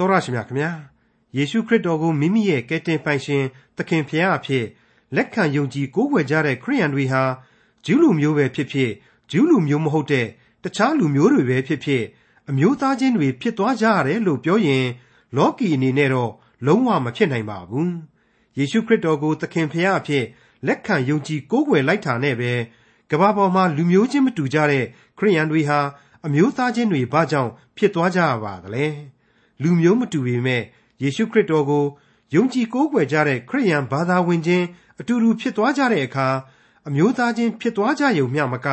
တော်ရရှိမြခင်ဗျာယေရှုခရစ်တော်ကိုမိမိရဲ့ကယ်တင်ပိုင်ရှင်သခင်ဖျားအဖြစ်လက်ခံယုံကြည်ကိုးကွယ်ကြတဲ့ခရိယန်တွေဟာဂျူးလူမျိုးပဲဖြစ်ဖြစ်ဂျူးလူမျိုးမဟုတ်တဲ့တခြားလူမျိုးတွေပဲဖြစ်ဖြစ်အမျိုးသားချင်းတွေဖြစ်သွားကြရတယ်လို့ပြောရင် လောကီအနေနဲ့တော့လုံးဝမဖြစ်နိုင်ပါဘူးယေရှုခရစ်တော်ကိုသခင်ဖျားအဖြစ်လက်ခံယုံကြည်ကိုးကွယ်လိုက်တာနဲ့ပဲကမ္ဘာပေါ်မှာလူမျိုးချင်းမတူကြတဲ့ခရိယန်တွေဟာအမျိုးသားချင်းတွေဘာကြောင့်ဖြစ်သွားကြရပါသလဲ လူမျိုးမတူပေမဲ့ယေရှုခရစ်တော်ကိုယုံကြည်ကိုးကွယ်ကြတဲ့ခရိယန်ဘာသာဝင်ချင်းအတူတူဖြစ်သွားကြတဲ့အခါအမျိုးသားချင်းဖြစ်သွားကြရုံမျှမက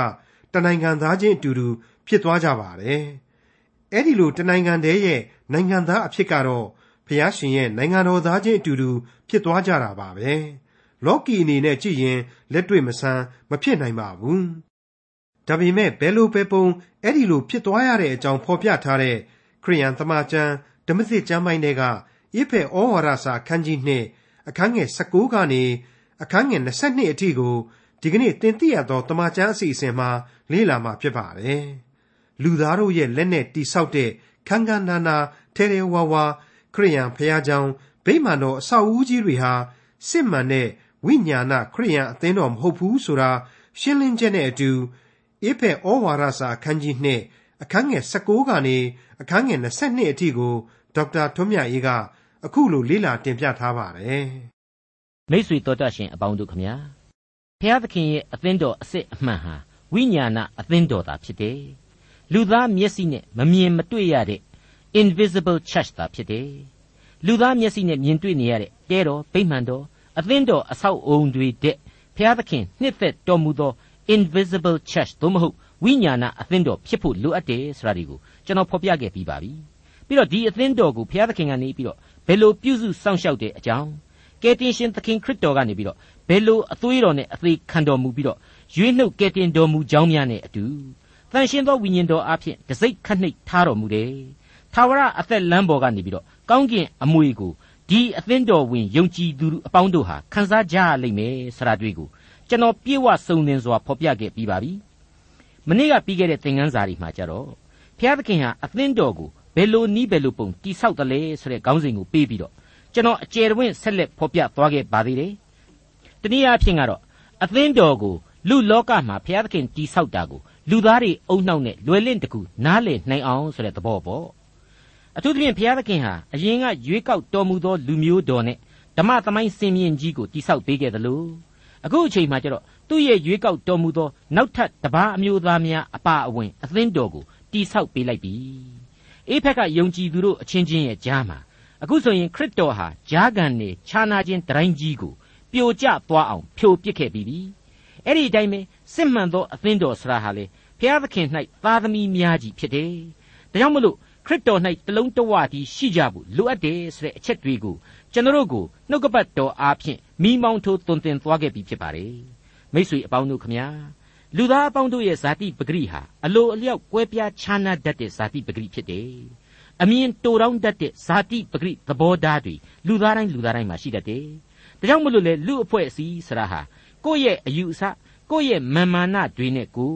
တနိုင်ငံသားချင်းအတူတူဖြစ်သွားကြပါတယ်။အဲ့ဒီလိုတနိုင်ငံတည်းရဲ့နိုင်ငံသားအဖြစ်ကတော့ဖျားရှင်ရဲ့နိုင်ငံတော်သားချင်းအတူတူဖြစ်သွားကြတာပါပဲ။လော်ကီအနေနဲ့ကြည့်ရင်လက်တွေ့မဆန်းမဖြစ်နိုင်ပါဘူး။ဒါပေမဲ့ဘယ်လိုပဲပုံအဲ့ဒီလိုဖြစ်သွားရတဲ့အကြောင်းဖော်ပြထားတဲ့ခရိယန်သမာကျမ်း ဓမ္မစစ်ကျမ်းပိုင်းတွေကဣဖေဩဝါဒစာအခန်းကြီး2အခန်းငယ်16ကနေအခန်းငယ်22အထိကိုဒီကနေ့သင်သိရသောတမန်ကျမ်းအစီအစဉ်မှာလေ့လာမှာဖြစ်ပါတယ်။လူသားတို့ရဲ့လက်နဲ့တိဆောက်တဲ့ခန်းခန်းနာနာထဲထဲဝါဝါခရိယန်ဖျားကြောင်ဗိမာန်တော်အဆောက်အဦကြီးတွေဟာစစ်မှန်တဲ့ဝိညာဏခရိယန်အသင်းတော်မဟုတ်ဘူးဆိုတာရှင်းလင်းချက်နဲ့အတူဧဖက်ဩဝါဒစာအခန်းကြီး2အခန်းငယ်16ကနေအခန်းငယ်22အထိကို ဒေါက်တာထွန်းမြတ်အေးကအခုလိုလေ့လာတင်ပြထားပါတယ်။မိတ်ဆွေတော်တတ်ရှင်အပေါင်းတို့ခမညာဖျားသခင်ရဲ့အသင်းတော်အစစ်အမှန်ဟာဝိညာဏအသင်းတော်သာဖြစ်တယ်။လူသားမျက်စိနဲ့မမြင်မတွေ့ရတဲ့ invisible church သာဖြစ်တယ်။လူသားမျက်စိနဲ့မြင်တွေ့နေရတဲ့တဲတော်ဗိမှန်တော်အသင်းတော်အဆောက်အုံတွေတဲ့ဖျားသခင်နှစ်သက်တော်မူသော invisible church သို့မဟုတ်ဝိညာဏအသင်းတော်ဖြစ်ဖို့လိုအပ်တယ်ဆိုတာဒီကိုကျွန်တော်ဖော်ပြခဲ့ပြီးပါပြီ။ ပြီးတော့ဒီအသင်းတော်ကိုဘုရားသခင်ကနေပြီးတော့ဘယ်လိုပြုစုစောင့်ရှောက်တဲ့အကြောင်းကယ်တင်ရှင်သခင်ခရစ်တော်ကနေပြီးတော့ဘယ်လိုအသွေးတော်နဲ့အသေးခံတော်မူပြီးတော့ရွေးနှုတ်ကယ်တင်တော်မူကြောင်းများနဲ့အတူတန်ရှင်သောဝိညာဉ်တော်အဖျင်တစိ့ခတ်နှိပ်ထားတော်မူတယ်။ထာဝရအသက်လမ်းပေါ်ကနေပြီးတော့ကောင်းကင်အမွေကိုဒီအသင်းတော်ဝင်ယုံကြည်သူအပေါင်းတို့ဟာခံစားကြရလိမ့်မယ်ဆရာတွေ့ကိုကျွန်တော်ပြေဝစုံလင်စွာဖော်ပြခဲ့ပြီးပါပြီ။မနေ့ကပြီးခဲ့တဲ့သင်ခန်းစာတွေမှာကြတော့ဘုရားသခင်ဟာအသင်းတော်ကို ဘယ်လိုနီးဘယ်လိုပုံတိဆောက်တယ်လဲဆိုတဲ့ခေါင်းစဉ်ကိုပေးပြီးတော့ကျွန်တော်အကျယ်တွင်ဆက်လက်ဖော်ပြသွားခဲ့ပါသေးတယ်။တနည်းအားဖြင့်ကတော့အသင်းတော်ကိုလူလောကမှာဘုရားသခင်တိဆောက်တာကိုလူသားတွေအုံနှောက်နဲ့လွယ်လင့်တကူနားလည်နိုင်အောင်ဆိုတဲ့သဘောပေါ့။အထူးသဖြင့်ဘုရားသခင်ဟာအရင်ကရွေးကောက်တော်မူသောလူမျိုးတော်နဲ့ဓမ္မသမိုင်းစင်မြင့်ကြီးကိုတိဆောက်ပေးခဲ့တယ်လို့အခုအချိန်မှကျတော့သူ့ရဲ့ရွေးကောက်တော်မူသောနောက်ထပ်တပါးအမျိုးသားများအပါအဝင်အသင်းတော်ကိုတိဆောက်ပေးလိုက်ပြီ အေးဖက်ကယုံကြည်သူတို့အချင်းချင်းရဲ့ကြားမှာအခုဆိုရင်ခရစ်တော်ဟာဂျားကန်နေခြားနာခြင်းတတိုင်းကြီးကိုပြိုကျသွားအောင်ဖြိုပစ်ခဲ့ပြီးပြီအဲ့ဒီအတိုင်းပဲစစ်မှန်သောအသင်းတော်ဆရာဟာလေဖျားသခင်၌သားသမီးများကြီးဖြစ်တယ်ဒါကြောင့်မလို့ခရစ်တော်၌တလုံးတဝတည်းရှိကြဖို့လိုအပ်တယ်ဆိုတဲ့အချက်တွေကိုကျွန်တော်တို့ကိုနှုတ်ကပတ်တော်အားဖြင့်မိမောင်းထိုးသွန်သင်သွားခဲ့ပြီဖြစ်ပါတယ်မိတ်ဆွေအပေါင်းတို့ခမညာ လူသားအပေါင်းတို့ရဲ့ဇာတိပဂရိဟာအလိုအလျောက်ကွဲပြားခြားနားတတ်တဲ့ဇာတိပဂရိဖြစ်တယ်။အမြင်တိုတောင်းတတ်တဲ့ဇာတိပဂရိသဘောထားတွေလူသားတိုင်းလူသားတိုင်းမှာရှိတတ်တယ်။ဒါကြောင့်မလို့လေလူအဖွဲ့အစည်းဆရာဟာကိုယ့်ရဲ့အယူအဆကိုယ့်ရဲ့မာမာနတွေနဲ့ကို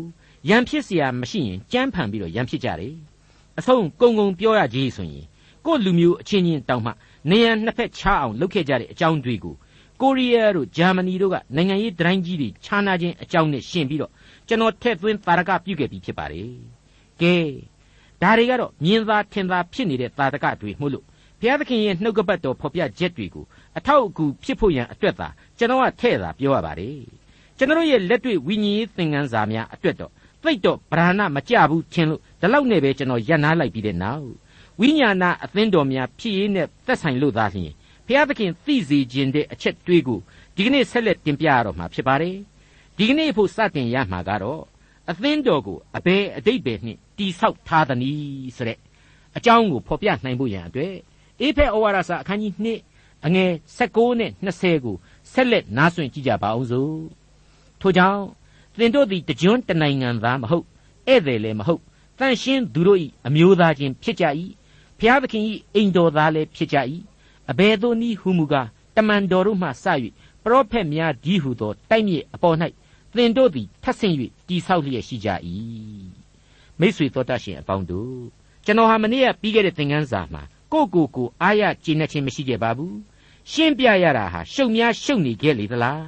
ရံဖြစ်เสียမရှိရင်ကြမ်းဖန်ပြီးတော့ရံဖြစ်ကြတယ်။အဆုံးကုံကုံပြောရကြီးဆိုရင်ကိုယ့်လူမျိုးအချင်းချင်းတောင်းမှနေရန်နှစ်ဖက်ချအောင်လုပ်ခဲ့ကြတဲ့အကြောင်းတွေကိုကိုရီးယားတို့ဂျာမနီတို့ကနိုင်ငံရေးဒတိုင်းကြီးတွေခြားနာခြင်းအကြောင်းနဲ့ရှင်းပြီးတော့ ကျွန်တော်ထည့်သွင်းသာရကပြုခဲ့ပြီးဖြစ်ပါတယ်။ကဲဒါတွေကတော့မြင်သာထင်သာဖြစ်နေတဲ့သာရကတွေမှုလို့ဘုရားသခင်ရဲ့နှုတ်ကပတ်တော်ဖော်ပြချက်တွေကိုအထောက်အကူဖြစ်ဖို့ရန်အတွက်သာကျွန်တော်ကထည့်သာပြောရပါတယ်။ကျွန်တော်ရဲ့လက်တွေ့ဝိညာဉ်ရေးသင်ခန်းစာများအတွက်တော့သိတော့ဗราဏမကြဘူးထင်လို့ဒီလောက်နဲ့ပဲကျွန်တော်ရပ်နားလိုက်ပြီးတဲ့နောက်ဝိညာဏအသင်းတော်များဖြစ်ရေးနဲ့သက်ဆိုင်လို့သာလျှင်ဘုရားသခင်သိစေခြင်းတဲ့အချက်တွေးကိုဒီကနေ့ဆက်လက်တင်ပြရတော့မှာဖြစ်ပါတယ် ဒီကနေ့ဖို့စတင်ရမှာကတော့အသင်းတော်ကိုအဘယ်အတိတ်ပဲနှင့်တိဆောက်ထားသနည်းဆိုတဲ့အကြောင်းကိုဖော်ပြနိုင်ဖို့ရန်အတွက်အေဖက်ဩဝါဒစာအခန်းကြီး2အငယ်16နဲ့20ကိုဆက်လက်နားဆွင့်ကြည့်ကြပါအောင်စို့ထို့ကြောင့်သင်တို့သည်တကြွတနိုင်ငံသားမဟုတ်ဧည့်သည်လည်းမဟုတ်တန်ရှင်းသူတို့၏အမျိုးသားချင်းဖြစ်ကြ၏ဖျားသခင်၏အိမ်တော်သားလည်းဖြစ်ကြ၏အဘယ်သို့နည်းဟုမူကားတမန်တော်တို့မှစ၍ပရောဖက်များဒီဟုသောတိုက်မြေအပေါ်၌ သင်တို့သည်ထပ်ဆင့်၍တိဆောက်လျက်ရှိကြ၏မိษွေတော်တတ်ရှင်အပေါင်းတို့ကျွန်တော်ဟာမနေ့ကပြီးခဲ့တဲ့သင်ခန်းစာမှာကိုကိုကိုအားရကျေနပ်ခြင်းမရှိခဲ့ပါဘူးရှင်းပြရတာဟာရှုပ်များရှုပ်နေခဲ့လေသလား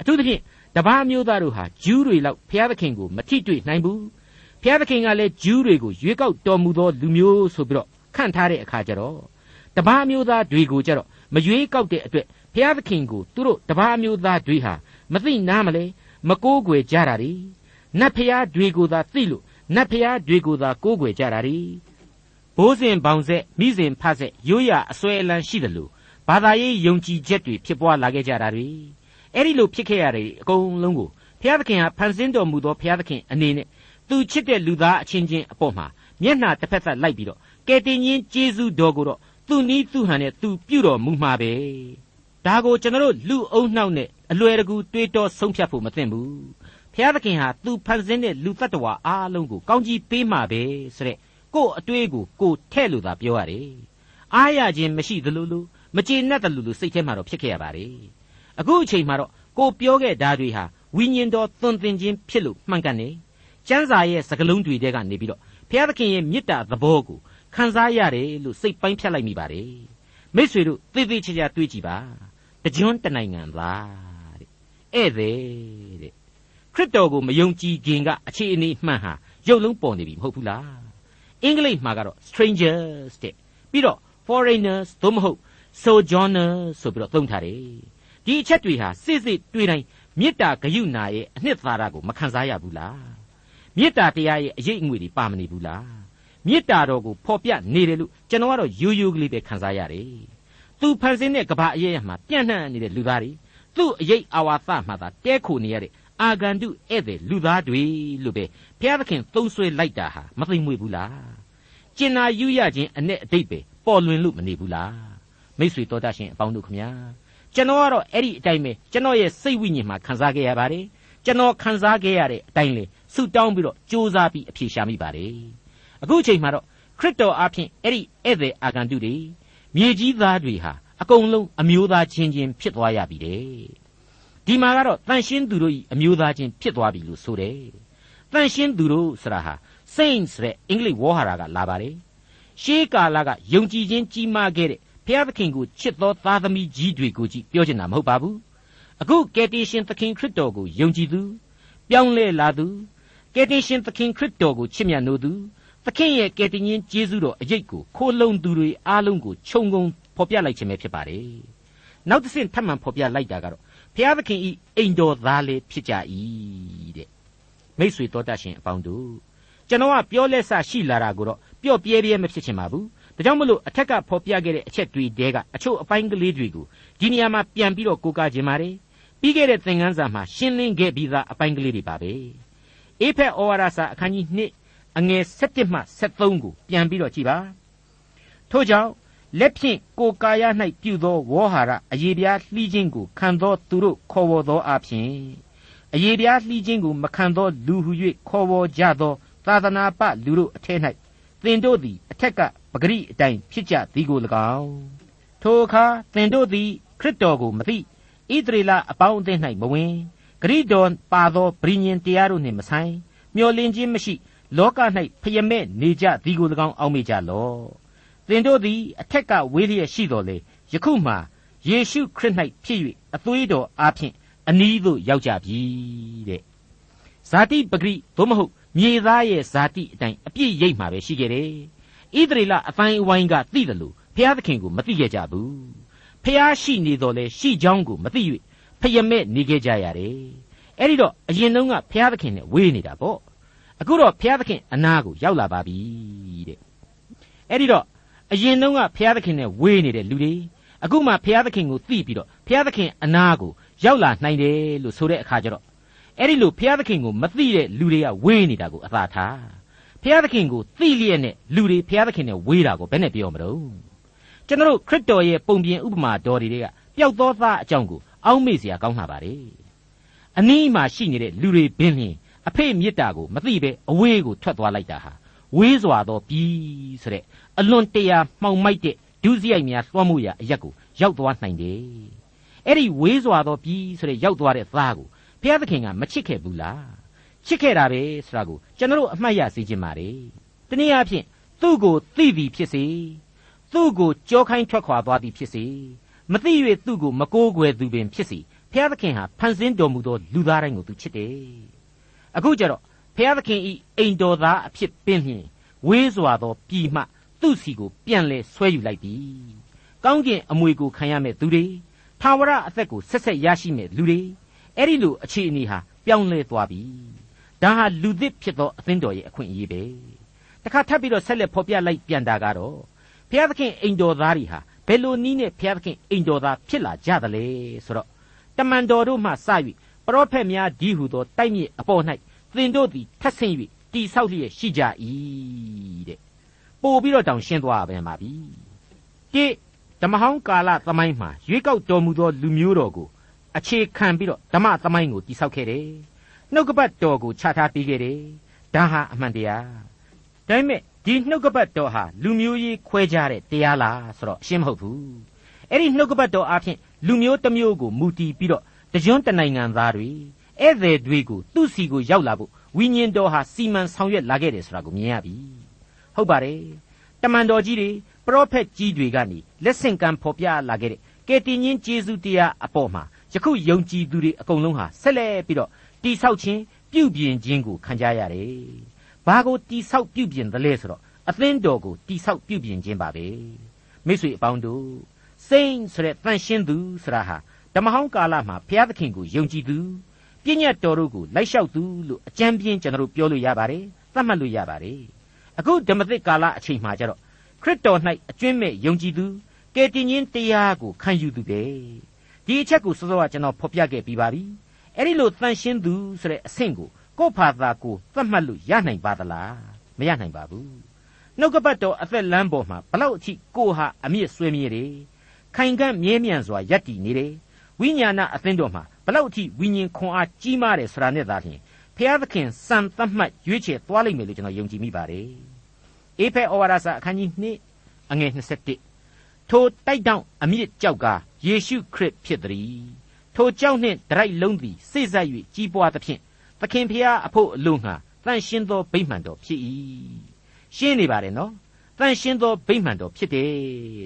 အထူးသဖြင့်တပားမျိုးသားတို့ဟာဂျူးတွေလောက်ဘုရားသခင်ကိုမထိတွေ့နိုင်ဘူးဘုရားသခင်ကလည်းဂျူးတွေကိုရွေးကောက်တော်မူသောလူမျိုးဆိုပြီးတော့ခန့်ထားတဲ့အခါကျတော့တပားမျိုးသားတွေကိုကြတော့မရွေးကောက်တဲ့အတွက်ဘုရားသခင်ကိုသူတို့တပားမျိုးသားတွေဟာမသိနားမလဲ မကိုးကွယ်ကြတာတွေနတ်ဖျားတွေကိုသာသိလို့နတ်ဖျားတွေကိုသာကိုးကွယ်ကြတာတွေဘိုးစဉ်ဘောင်ဆက်မိစဉ်ဖဆက်ရိုးရာအစွဲအလန်းရှိတယ်လို့ဘာသာရေးယုံကြည်ချက်တွေဖြစ်ပွားလာခဲ့ကြတာတွေအဲ့ဒီလိုဖြစ်ခဲ့ရတယ်အကုန်လုံးကိုဘုရားသခင်ဟာဖန်ဆင်းတော်မူသောဘုရားသခင်အနေနဲ့သူချစ်တဲ့လူသားအချင်းချင်းအပေါ်မှာမျက်နှာတစ်ဖက်သက်လိုက်ပြီးတော့ကယ်တင်ရှင်ဂျေဇုတော်ကိုတော့သူနီးသူဟန်နဲ့သူပြုတော်မူမှာပဲဒါကိုကျွန်တော်တို့လူအုံနှောက်နဲ့ အလွယ်တကူတွေးတောဆုံးဖြတ်ဖို့မသင့်ဘူးဘုရားသခင်ဟာသူဖန်ဆင်းတဲ့လူတ attva အားလုံးကိုကောင်းကြီးပေးမှာပဲဆိုတဲ့ကို့အတွေးကိုကိုထဲ့လို့သာပြောရတယ်အားရခြင်းမရှိသလိုလိုမကျေနပ်တယ်လို့စိတ်ထဲမှာတော့ဖြစ်ခဲ့ရပါတယ်အခုအချိန်မှာတော့ကိုပြောခဲ့တာတွေဟာဝိညာဉ်တော်သွန်သင်ခြင်းဖြစ်လို့မှန်ကန်နေကျမ်းစာရဲ့စကားလုံးတွေတဲကနေပြီးတော့ဘုရားသခင်ရဲ့မေတ္တာသဘောကိုခံစားရတယ်လို့စိတ်ပိုင်းဖြတ်လိုက်မိပါတယ်မိษွေတို့သေသေးချာချာတွေးကြည့်ပါတကြွန်းတနိုင်ငံသားတဲ့ ဧည့်သည်တဲ့ခရစ်တော်ကိုမယုံကြည်ခင်ကအခြေအနေမှန်ဟာရုပ်လုံးပေါ်နေပြီမဟုတ်ဘူးလားအင်္ဂလိပ်မှာကတော့ strangers တဲ့ပြီးတော့ foreigners သို့မဟုတ် sojourners ဆိုပြီးတော့သုံးထားတယ်ဒီအချက်တွေဟာစစ်စစ်တွေ့တိုင်းမေတ္တာဂယုဏရဲ့အနှစ်သာရကိုမခံစားရဘူးလားမေတ္တာတရားရဲ့အရေးအငွေတွေပါမနေဘူးလားမေတ္တာတော်ကိုဖော်ပြနေတယ်လို့ကျွန်တော်ကတော့ရိုးရိုးကလေးပဲခံစားရတယ်သူဖန်ဆင်းတဲ့ကဘာအရေးရမှာပြန့်နှံ့နေတဲ့လူသားတွေ သူ့အရေးအာဝါသမှာသာတဲခိုနေရတဲ့အာဂန္တုဧည့်သည်လူသားတွေလို့ပဲဘုရားသခင်သုံးဆွဲလိုက်တာဟာမသိမ့်မွေဘူးလားကျင်နာယူရခြင်းအ내အတိတ်ပဲပေါ်လွင်လို့မနေဘူးလားမိတ်ဆွေတော်တတ်ရှင်အပေါင်းတို့ခမညာကျွန်တော်ကတော့အဲ့ဒီအတိုင်းပဲကျွန်တော်ရဲ့စိတ်ဝိညာဉ်မှာခံစားခဲ့ရပါတယ်ကျွန်တော်ခံစားခဲ့ရတဲ့အတိုင်းလေဆုတောင်းပြီးတော့ကြိုးစားပြီးအဖြေရှာမိပါတယ်အခုချိန်မှာတော့ခရစ်တော်အားဖြင့်အဲ့ဒီဧည့်သည်အာဂန္တုတွေမြေကြီးသားတွေဟာ အကုန်လုံးအမျိုးသားချင်းချင်းဖြစ်သွားရပြီတဲ့ဒီမှာကတော့တန်ရှင်းသူတို့ဤအမျိုးသားချင်းဖြစ်သွားပြီလို့ဆိုတယ်တန်ရှင်းသူတို့ဆိုတာဟာ saints ဆိုတဲ့အင်္ဂလိပ်ဝေါ်ဟာရကလာပါတယ်ရှေးကာလကယုံကြည်ခြင်းကြီးမားခဲ့တဲ့ဘုရားသခင်ကိုချစ်သောသားသမီးကြီးတွေကိုကြည့်ပြောချင်တာမဟုတ်ပါဘူးအခုကယ်တင်ရှင်သခင်ခရစ်တော်ကိုယုံကြည်သူပြောင်းလဲလာသူကယ်တင်ရှင်သခင်ခရစ်တော်ကိုချစ်မြတ်နိုးသူသခင်ရဲ့ကယ်တင်ရှင်ကျေးဇူးတော်အရေးကိုခိုးလုံသူတွေအားလုံးကိုခြုံငုံ ဖော်ပြလိုက်ခြင်းပဲဖြစ်ပါတယ်နောက်တစ်ဆင့်ထပ်မံဖော်ပြလိုက်တာကတော့ဘုရားသခင်ဤအိမ်တော်သားလေးဖြစ်ကြ၏တဲ့မိษွေတော်တတ်ရှင်အပေါင်းတို့ကျွန်တော်ကပြောလက်ဆရှိလာတာကိုတော့ပျော့ပြဲပြဲမဖြစ်ချင်ပါဘူးဒါကြောင့်မလို့အထက်ကဖော်ပြခဲ့တဲ့အချက်တွေတဲကအချို့အပိုင်းကလေးတွေကိုဒီနေရာမှာပြန်ပြီးတော့ကိုးကားခြင်းပါတယ်ပြီးခဲ့တဲ့သင်ခန်းစာမှာရှင်းလင်းခဲ့ပြီးသားအပိုင်းကလေးတွေပါပဲအေဖက်ဩဝါဒစာအခန်းကြီး2အငယ်7မှ73ကိုပြန်ပြီးတော့ကြည်ပါထို့ကြောင့် လက်ဖြင့်ကိုကာယ၌ပြုသောဝေါဟာရအယေပြားလှီးခြင်းကိုခံသောသူတို့ခေါ်ဝေါ်သောအဖြစ်အယေပြားလှီးခြင်းကိုမခံသောလူဟု၍ခေါ်ဝေါ်ကြသော သာသနာပလူတို့အထက်၌သင်တို့သည်အထက်ကပဂရိအတိုင်းဖြစ်ကြသည်ကို၎င်းထိုအခါသင်တို့သည်ခရစ်တော်ကိုမသိဣသရေလအပေါင်းအသင်း၌မဝင်ဂရိတော်ပါသောဗြိညင်တရားတို့နှင့်မဆိုင်မျော်လင့်ခြင်းမရှိလောက၌ဖျက်မဲ့နေကြသည်ကို၎င်းအောက်မေ့ကြလော့ သင်တို့သည်အထက်ကဝေးလျက်ရှိတော်လေယခုမှယေရှုခရစ်၌ဖြစ်၍အသွေးတော်အားဖြင့်အနီးသို့ရောက်ကြပြီတဲ့ဇာတိပဂရိသို့မဟုတ်မြေသားရဲ့ဇာတိအတိုင်းအပြည့်ရိပ်မှာပဲရှိခဲ့တယ်ဣသရေလအတိုင်းအဝိုင်းကသိတယ်လို့ဘုရားသခင်ကိုမသိခဲ့ကြဘူးဖျားရှိနေတော်လဲရှိကြောင်းကိုမသိ၍ဖယမဲ့နေခဲ့ကြရတယ်အဲ့ဒီတော့အရင်တုန်းကဘုရားသခင်နဲ့ဝေးနေတာပေါ့အခုတော့ဘုရားသခင်အနာကိုရောက်လာပါပြီတဲ့အဲ့ဒီတော့ အရင်တုန်းကဘုရားသခင်နဲ့ဝေးနေတဲ့လူတွေအခုမှဘုရားသခင်ကိုသိပြီးတော့ဘုရားသခင်အနာကိုရောက်လာနိုင်တယ်လို့ဆိုတဲ့အခါကျတော့အဲ့ဒီလိုဘုရားသခင်ကိုမသိတဲ့လူတွေကဝေးနေတာကိုအသာထားဘုရားသခင်ကိုသိလျက်နဲ့လူတွေဘုရားသခင်နဲ့ဝေးတာကိုဘယ်နဲ့ပြောမလို့ကျွန်တော်ခရစ်တော်ရဲ့ပုံပြင်ဥပမာတော်တွေကပျောက်သောသားအကြောင်းကိုအောက်မေ့စရာကောင်းလာပါလေအနည်းမှရှိနေတဲ့လူတွေဘင်းလျင်အဖေ့မြစ်တာကိုမသိပဲအဝေးကိုထွက်သွားလိုက်တာဟာ ဝေးစွာသောပြီးဆိုတဲ့အလွန်တရာမှောင်မိုက်တဲ့ဒုစရိုက်များလွှမ်းမိုးရာအရက်ကိုရောက်သွားနိုင်တယ်အဲ့ဒီဝေးစွာသောပြီးဆိုတဲ့ရောက်သွားတဲ့သားကိုဘုရားသခင်ကမချစ်ခဲ့ဘူးလားချစ်ခဲ့တာပဲဆိုတာကိုကျွန်တော်တို့အမှတ်ရစေချင်ပါတယ်တနည်းအားဖြင့်သူ့ကိုသိပြီဖြစ်စေသူ့ကိုကြောခိုင်းထွက်ခွာသွားသည်ဖြစ်စေမသိ၍သူ့ကိုမကိုးကွယ်သူပင်ဖြစ်စေဖျားသခင်ဟာဖန်ဆင်းတော်မူသောလူသားတိုင်းကိုသူချစ်တယ်အခုကျတော့ ဖျားသခင်ဤအိမ်တော်သားအဖြစ်ပင်ဖြင့်ဝေးစွာသောပြည်မှသူ့စီကိုပြန်လဲဆွဲယူလိုက်ပြီကောင်းကင်အမွေကိုခံရမဲ့သူတွေထာဝရအသက်ကိုဆက်ဆက်ရရှိမဲ့လူတွေအဲ့ဒီလိုအခြေအနေဟာပြောင်းလဲသွားပြီဒါဟာလူသစ်ဖြစ်သောအသင်းတော်ရဲ့အခွင့်အရေးပဲတခါထပ်ပြီးတော့ဆက်လက်ဖော်ပြလိုက်ပြန်တာကတော့ဘုရားသခင်အိမ်တော်သားတွေဟာဘယ်လိုနည်းနဲ့ဘုရားသခင်အိမ်တော်သားဖြစ်လာကြသလဲဆိုတော့တမန်တော်တို့မှစ၍ပရောဖက်များဒီဟုသောတိုက်မြစ်အပေါ်၌ သင်တို့သည်ထက်ဆင့်၍တိဆောက်လျက်ရှိကြ၏တဲ့ပို့ပြီးတော့တောင်ရှင်းသွားပြန်ပါပြီတိဓမ္မဟောင်းကာလသမိုင်းမှာရွေးကောက်တော်မူသောလူမျိုးတော်ကိုအခြေခံပြီးတော့ဓမ္မသမိုင်းကိုတိဆောက်ခဲ့တယ်နှုတ်ကပတ်တော်ကိုခြားထားပေးခဲ့တယ်ဒါဟာအမှန်တရားဒါပေမဲ့ဒီနှုတ်ကပတ်တော်ဟာလူမျိုးရေးခွဲခြားတဲ့တရားလားဆိုတော့ရှင်းမဟုတ်ဘူးအဲ့ဒီနှုတ်ကပတ်တော်အဖြစ်လူမျိုးတစ်မျိုးကိုမူတည်ပြီးတော့တကြွတနိုင်ငံသားတွေ ဧည့်သည်တွေကိုသူ့စီကိုရောက်လာဖို့ဝိညာဉ်တော်ဟာစီမံဆောင်ရွက်လာခဲ့တယ်ဆိုတာကိုမြင်ရပြီဟုတ်ပါတယ်တမန်တော်ကြီးတွေပရောဖက်ကြီးတွေကနေလက်ဆင့်ကမ်းဖော်ပြလာခဲ့တဲ့ကယ်တင်ရှင်ယေရှုတရားအပေါ်မှာယခုယုံကြည်သူတွေအကုန်လုံးဟာဆက်လက်ပြီးတော့တိဆောက်ခြင်းပြုပြင်ခြင်းကိုခံကြရတယ်ဘာကိုတိဆောက်ပြုပြင်သလဲဆိုတော့အသင်းတော်ကိုတိဆောက်ပြုပြင်ခြင်းပါပဲမိတ်ဆွေအပေါင်းတို့စိမ့်ဆိုတဲ့တန်ရှင်းသူဆိုတာဟာဓမ္မဟောင်းကာလမှာဘုရားသခင်ကိုယုံကြည်သူ ပြည့်ညတ်တော်တို့ကိုလိုက်လျှောက်သူလို့အကြံပြင်းကျွန်တော်တို့ပြောလို့ရပါတယ်သတ်မှတ်လို့ရပါတယ်အခုဓမ္မသစ်ကာလအချိန်မှာကျတော့ခရစ်တော်၌အကျွင့်မဲ့ယုံကြည်သူကယ်တင်ရှင်တရားကိုခံယူသူပဲဒီအချက်ကိုစောစောကကျွန်တော်ဖော်ပြခဲ့ပြီးပါပြီအဲ့ဒီလိုတန်ရှင်းသူဆိုတဲ့အဆင့်ကိုကိုယ့်ဖာသာကိုသတ်မှတ်လို့ရနိုင်ပါသလားမရနိုင်ပါဘူးနှုတ်ကပတ်တော်အသက်လမ်းပေါ်မှာဘလောက်အထိကိုဟာအမြင့်ဆွေးမြေတယ်ခိုင်ခန့်မြဲမြံစွာယက်တည်နေတယ်ဝိညာဏအသင်းတော်မှာ ဘလောက်အထိဝိညာဉ်ခွန်အားကြီးမားတယ်ဆိုတာနဲ့သာလျှင်ဖျားသခင်စံသတ်မှတ်ရွေးချယ်သွားလိမ့်မယ်လို့ကျွန်တော်ယုံကြည်မိပါတယ်အေဖဲဩဝါဒစာအခန်းကြီး2အငယ်27ထိုတိုက်တောင်အမြင့်ကြောက်ကယေရှုခရစ်ဖြစ်သည်ထိုကြောက်နှင့်ဒရိုက်လုံးသည်စိတ်ဆက်၍ကြီးပွားသဖြင့်သခင်ဖျားအဖို့အလို့ငှာတန်ရှင်းသောဗိမှန်တော်ဖြစ်၏ရှင်းနေပါတယ်နော်တန်ရှင်းသောဗိမှန်တော်ဖြစ်တယ်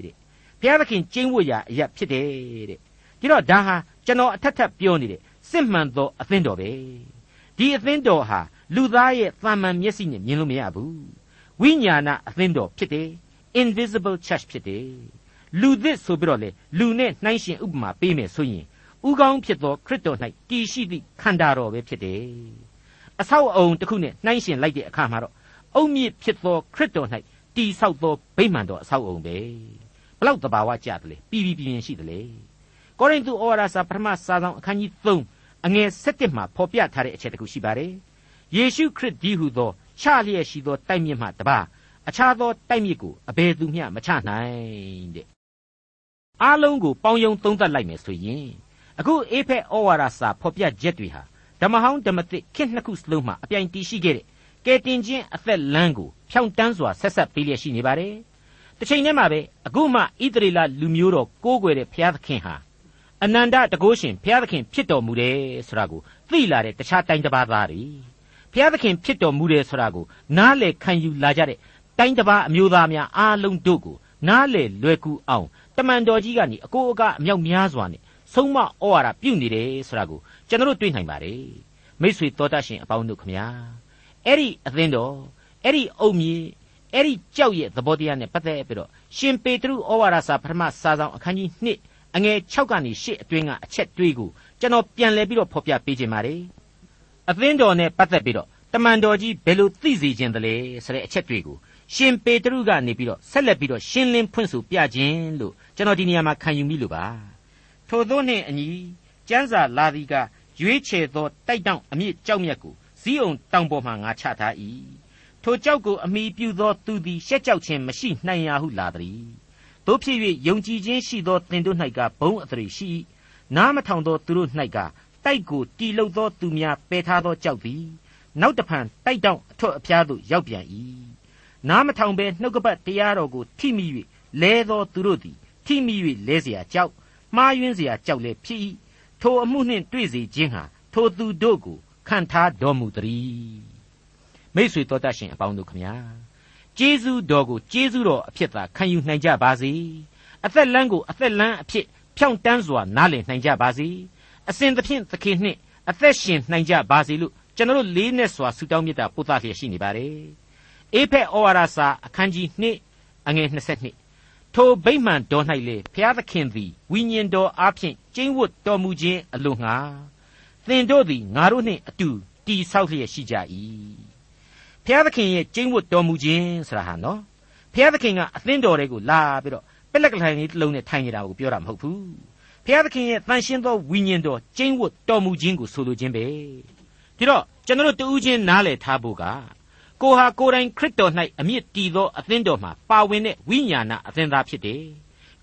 တဲ့ဘုရားသခင်ကျင့်ဝတ်ရာအရာဖြစ်တယ်တဲ့ဒီတော့ဒါဟာ ကျွန်တော်အထက်ထပ်ပြောနေတဲ့စစ်မှန်သောအသင်းတော်ပဲဒီအသင်းတော်ဟာလူသားရဲ့သာမန်မျက်စိနဲ့မြင်လို့မရဘူးဝိညာဏအသင်းတော်ဖြစ်တယ် invisible church ဖြစ်တယ်လူသစ်ဆိုပြီးတော့လေလူနဲ့နှိုင်းရှင်ဥပမာပေးမယ်ဆိုရင်ဥကောင်းဖြစ်သောခရစ်တော်၌တည်ရှိသည့်ခန္ဓာတော်ပဲဖြစ်တယ်အဆောက်အအုံတစ်ခုနဲ့နှိုင်းရှင်လိုက်တဲ့အခါမှာတော့အုံမြင့်ဖြစ်သောခရစ်တော်၌တည်ဆောက်သောဗိမာန်တော်အဆောက်အအုံပဲဘလောက်တဘာဝကြတယ်လေပြည်ပြည်ပြင်းရှိတယ်လေ ကောရိန္သုဩဝါဒစာပထမစာဆောင်အခန်းကြီး3အငယ်7မှာဖော်ပြထားတဲ့အချက်တခုရှိပါတယ်ယေရှုခရစ်ဒီဟုသောချလျက်ရှိသောတိုက်မြစ်မှတပါအခြားသောတိုက်မြစ်ကိုအဘယ်သူမျှမချနိုင်တဲ့အားလုံးကိုပေါင်းယုံသုံးသပ်လိုက်မယ်ဆိုရင်အခုအေဖက်ဩဝါဒစာဖော်ပြချက်တွေဟာဓမ္မဟောင်းဓမ္မသစ်ခေတ်နှစ်ခုစလုံးမှာအပြိုင်တည်ရှိခဲ့တဲ့ကယ်တင်ခြင်းအသက်လမ်းကိုဖြောင့်တန်းစွာဆက်ဆက်ပေးလျက်ရှိနေပါတယ်။တစ်ချိန်တည်းမှာပဲအခုမှဣသရေလလူမျိုးတော်ကိုးကွယ်တဲ့ဘုရားသခင်ဟာ အနန္တတကုရှင်ဘုရားသခင်ဖြစ်တော်မူတယ်ဆိုတာကိုသိလာတဲ့တခြားတိုင်းတစ်ပါးသားတွေဘုရားသခင်ဖြစ်တော်မူတယ်ဆိုတာကိုနားလည်ခံယူလာကြတဲ့တိုင်းတစ်ပါးအမျိုးသားများအားလုံးတို့ကိုနားလည်လွယ်ကူအောင်တမန်တော်ကြီးကနေအကိုအကအမြောက်များစွာနဲ့ဆုံးမဩဝါဒပြုနေတယ်ဆိုတာကိုကျွန်တော်တို့တွေ့နိုင်ပါတယ်မိษွေတော်တတ်ရှင်အပေါင်းတို့ခမညာအဲ့ဒီအသင်းတော်အဲ့ဒီအုံမြေအဲ့ဒီကြောက်ရဲ့သဘောတရားနဲ့ပတ်သက်ပြီးတော့ရှင်ပေတရုဩဝါဒစာပထမစာဆောင်အခန်းကြီး1 အငယ်6ကနေ8အတွင်းကအချက်တွေးကိုကျွန်တော်ပြန်လည်ပြီးတော့ဖော်ပြပေးခြင်းပါတယ်အသင်းတော်နဲ့ပတ်သက်ပြီးတော့တမန်တော်ကြီးဘယ်လိုသိစေခြင်းတလဲဆိုတဲ့အချက်တွေကိုရှင်ပေတရုကနေပြီးတော့ဆက်လက်ပြီးတော့ရှင်းလင်းဖွင့်ဆိုပြခြင်းလို့ကျွန်တော်ဒီနေရာမှာခံယူမိလို့ပါထို့သောနှင့်အညီကျမ်းစာလာသည်ကရွေးချယ်သောတိုက်တောင့်အမြင့်ကြောက်မြတ်ကိုဇီးအောင်တောင်ပေါ်မှငါချထား၏ထိုကြောက်ကိုအမိပြုသောသူသည်ရှက်ကြောက်ခြင်းမရှိနိုင်ရဟုလာသည် တို့ဖြစ်၍ယုံကြည်ခြင်းရှိသောသင်တို့၌ကဘုံအထည်ရှိနားမထောင်သောသူတို့၌ကတိုက်ကိုတီလုသောသူများပယ်ထားသောကြောက်သည်နောက်တဖန်တိုက်တောင့်အထွတ်အပြားသို့ရောက်ပြန်၏နားမထောင်ဘဲနှုတ်ကပတ်တရားတော်ကိုထိမိ၍လဲသောသူတို့သည်ထိမိ၍လဲเสียကြောက်မှားယွင်းเสียကြောက်လည်းဖြစ်၏ထိုအမှုနှင့်တွေ့စေခြင်းဟာထိုသူတို့ကိုခံထားတော်မူသည်မိษွေတော်တတ်ရှင်အပေါင်းတို့ခမညာ ကျေးဇူးတော်ကိုကျေးဇူးတော်အဖြစ်သာခံယူနိုင်ကြပါစေအသက်လမ်းကိုအသက်လမ်းအဖြစ်ဖြောင့်တန်းစွာနားလည်နိုင်ကြပါစေအစဉ်သဖြင့်သခင်နှင့်အသက်ရှင်နိုင်ကြပါစေလို့ကျွန်တော်တို့လေးနဲ့စွာဆုတောင်းမေတ္တာပို့သလျက်ရှိနေပါတယ်အေဖက်ဩဝါဒစာအခန်းကြီး2အငယ်22ထိုဗိမှန်တော်၌လေဘုရားသခင်သည်ဝိညာဉ်တော်အားဖြင့်ကျင့်ဝတ်တော်မူခြင်းအလို့ငှာသင်တို့သည်ငါတို့နှင့်အတူတည်ဆောက်လျက်ရှိကြ၏ ဘုရားသခင်ရဲ့ကျင့်ဝတ်တော်မူခြင်းဆိုတာဟာနော်ဘုရားသခင်ကအသင်းတော်တွေကိုလာပြီးတော့ပက်လက်ကလိုင်လေးတစ်လုံးနဲ့ထိုင်နေတာကိုပြောတာမဟုတ်ဘူးဘုရားသခင်ရဲ့တန်ရှင်းသောဝိညာဉ်တော်ကျင့်ဝတ်တော်မူခြင်းကိုဆိုလိုခြင်းပဲဒီတော့ကျွန်တော်တို့တူးချင်းနားလည်ထားဖို့ကကိုဟာကိုယ်တိုင်ခရစ်တော်၌အမြင့်တည်သောအသင်းတော်မှာပါဝင်တဲ့ဝိညာဏအသင်းသားဖြစ်တယ်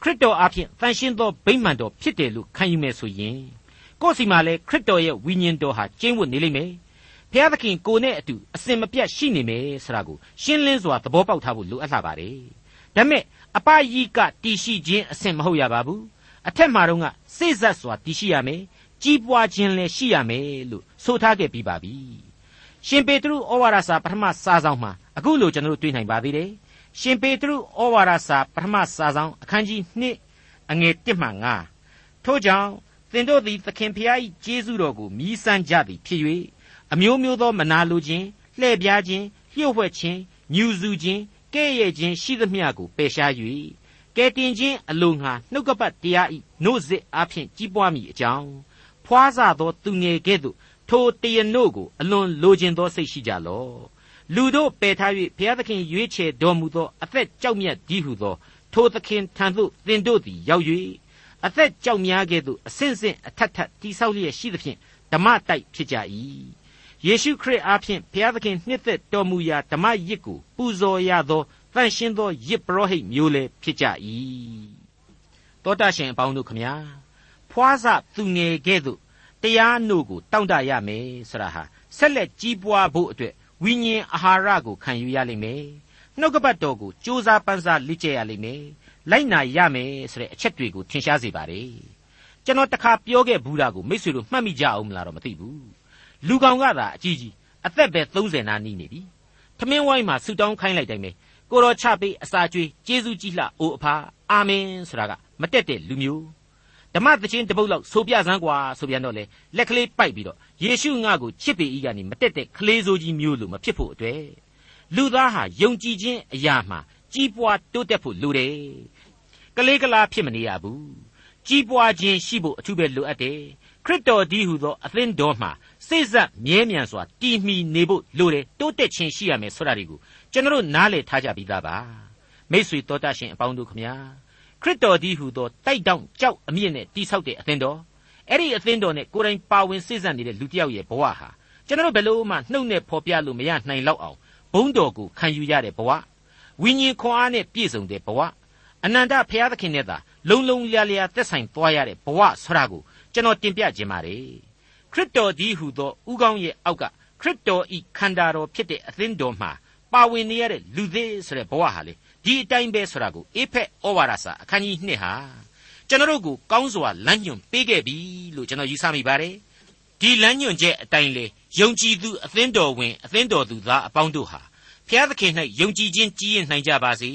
ခရစ်တော်အဖင်တန်ရှင်းသောဗိမာန်တော်ဖြစ်တယ်လို့ခံယူမယ်ဆိုရင်ကိုယ်စီမှာလည်းခရစ်တော်ရဲ့ဝိညာဉ်တော်ဟာကျင့်ဝတ်နေလိမ့်မယ် ဖျားသခင်ကိုနဲ့အတူအစင်မပြတ်ရှိနေမယ်ဆိုတာကိုရှင်းလင်းစွာသဘောပေါက်ထားဖို့လိုအပ်လာပါတယ်ဒါပေမဲ့အပယိကတီရှိခြင်းအစင်မဟုတ်ရပါဘူးအထက်မှာတော့ကစိတ်ဆက်စွာတီရှိရမယ်ကြီးပွားခြင်းလည်းရှိရမယ်လို့ဆိုထားခဲ့ပြီးပါပြီရှင်ပေတရုဩဝါဒစာပထမစာဆောင်မှာအခုလိုကျွန်တော်တို့တွေ့နိုင်ပါသေးတယ်ရှင်ပေတရုဩဝါဒစာပထမစာဆောင်အခန်းကြီး2အငယ်1မှ9ထို့ကြောင့်သင်တို့သည်သခင်ဖျား၏ကျေးဇူးတော်ကိုမြည်ဆန်းကြသည်ဖြစ်၍ အမျိုးမျိုးသောမနာလိုခြင်းလှည့်ပြားခြင်းလျှို့ဝှက်ခြင်းညူစုခြင်းကဲ့ရဲ့ခြင်းရှိသမျှကိုပယ်ရှား၍ကဲတင်ခြင်းအလိုငှာနှုတ်ကပတ်တရားဤနို့စစ်အဖျင်ကြီးပွားမိအကြောင်းဖွားစသောသူငယ်ကဲ့သို့ထိုတရနို့ကိုအလွန်လိုချင်သောစိတ်ရှိကြလော့လူတို့ပယ်ထား၍ဘုရားသခင်ရွေးချယ်တော်မူသောအသက်ကြောက်မြတ်ကြီးဟုသောထိုသခင်ထံသို့သင်တို့သည်ရောက်၍အသက်ကြောက်များကဲ့သို့အဆင့်ဆင့်အထက်ထက်တိဆောက်လျက်ရှိသဖြင့်ဓမ္မတိုက်ဖြစ်ကြ၏ ယေရှုခရစ်အားဖြင့်ဘုရားသခင်နှစ်သက်တော်မူရာဓမ္မရစ်ကိုပူဇော်ရသောတန်ရှင်းသောရစ်ပရောဟိတ်မျိုးလည်းဖြစ်ကြ၏တောတာရှင်အပေါင်းတို့ခမညာဖွားစသူငယ်ကဲ့သို့တရားနို့ကိုတောင့်တရမယ်ဆိုတာဟာဆက်လက်ကြီးပွားဖို့အတွက်ဝိညာဉ်အာဟာရကိုခံယူရလိမ့်မယ်နှုတ်ကပတ်တော်ကိုစ조사ပန်းစားလေ့ကျက်ရလိမ့်မယ်လိုက်နာရမယ်ဆိုတဲ့အချက်တွေကိုထင်ရှားစေပါတယ်ကျွန်တော်တခါပြောခဲ့ဘူးတာကိုမိတ်ဆွေတို့မှတ်မိကြအောင်မလားတော့မသိဘူး လူကောင်ကသာအကြီးကြီးအသက်ပဲ30နားနီးနေပြီထမင်းဝိုင်းမှာဆူတောင်းခိုင်းလိုက်တိုင်းပဲကိုတော်ချပေးအစာကျွေးကျေးဇူးကြီးလှအိုအဖာအာမင်ဆိုတာကမတက်တဲ့လူမျိုးဓမ္မသချင်းတပုတ်လောက်ဆိုပြစမ်းကွာဆိုပြန်တော့လေလက်ကလေးပိုက်ပြီးတော့ယေရှုငါကိုချစ်ပေဤကနေမတက်တဲ့ကလေးစိုးကြီးမျိုးလိုမဖြစ်ဖို့အတွက်လူသားဟာယုံကြည်ခြင်းအရာမှာကြီးပွားတိုးတက်ဖို့လိုတယ်ကလေးကလာဖြစ်မနေရဘူးကြီးပွားခြင်းရှိဖို့အထူးပဲလိုအပ်တယ်ခရစ်တော်ဒီဟုသောအသင်းတော်မှာ စိတ်ဆက်မြဲမြံစွာတည်မီနေဖို့လိုတယ်တိုးတက်ခြင်းရှိရမယ်ဆိုတာတွေကိုကျွန်တော်နားလည်ထားကြပြီးသားပါမိษွေတော်တတ်ရှင်အပေါင်းတို့ခမညာခရစ်တော်ဒီဟုသောတိုက်တောင့်ကြောက်အမြင့်နဲ့တိဆောက်တဲ့အသင်းတော်အဲ့ဒီအသင်းတော်နဲ့ကိုယ်တိုင်ပါဝင်စိတ်ဆက်နေတဲ့လူတစ်ယောက်ရဲ့ဘဝဟာကျွန်တော်ဘယ်လို့မှနှုတ်နဲ့ဖော်ပြလို့မရနိုင်လောက်အောင်ဘုန်းတော်ကိုခံယူရတဲ့ဘဝဝိညာဉ်ခွန်အားနဲ့ပြည့်စုံတဲ့ဘဝအနန္တဘုရားသခင်နဲ့သာလုံလုံလျားလျားသက်ဆိုင်သွားရတဲ့ဘဝဆိုတာကိုကျွန်တော်တင်ပြခြင်းပါတယ် ခရစ်တော်ဒီဟုသောဥကောင်းရဲ့အောက်ကခရစ်တော်ဤခန္ဓာတော်ဖြစ်တဲ့အသင်းတော်မှာပါဝင်နေရတဲ့လူသေးဆိုတဲ့ဘဝဟာလေဒီအတိုင်းပဲဆိုတာကိုအေဖက်ဩဝါဒစာအခန်းကြီး2ဟာကျွန်တော်တို့ကိုကောင်းစွာလမ်းညွှန်ပေးခဲ့ပြီလို့ကျွန်တော်ယူဆမိပါတယ်ဒီလမ်းညွှန်ချက်အတိုင်းလေယုံကြည်သူအသင်းတော်ဝင်အသင်းတော်သူသားအပေါင်းတို့ဟာဖျားသခင်၌ယုံကြည်ခြင်းကြီးရင်နိုင်ကြပါစေ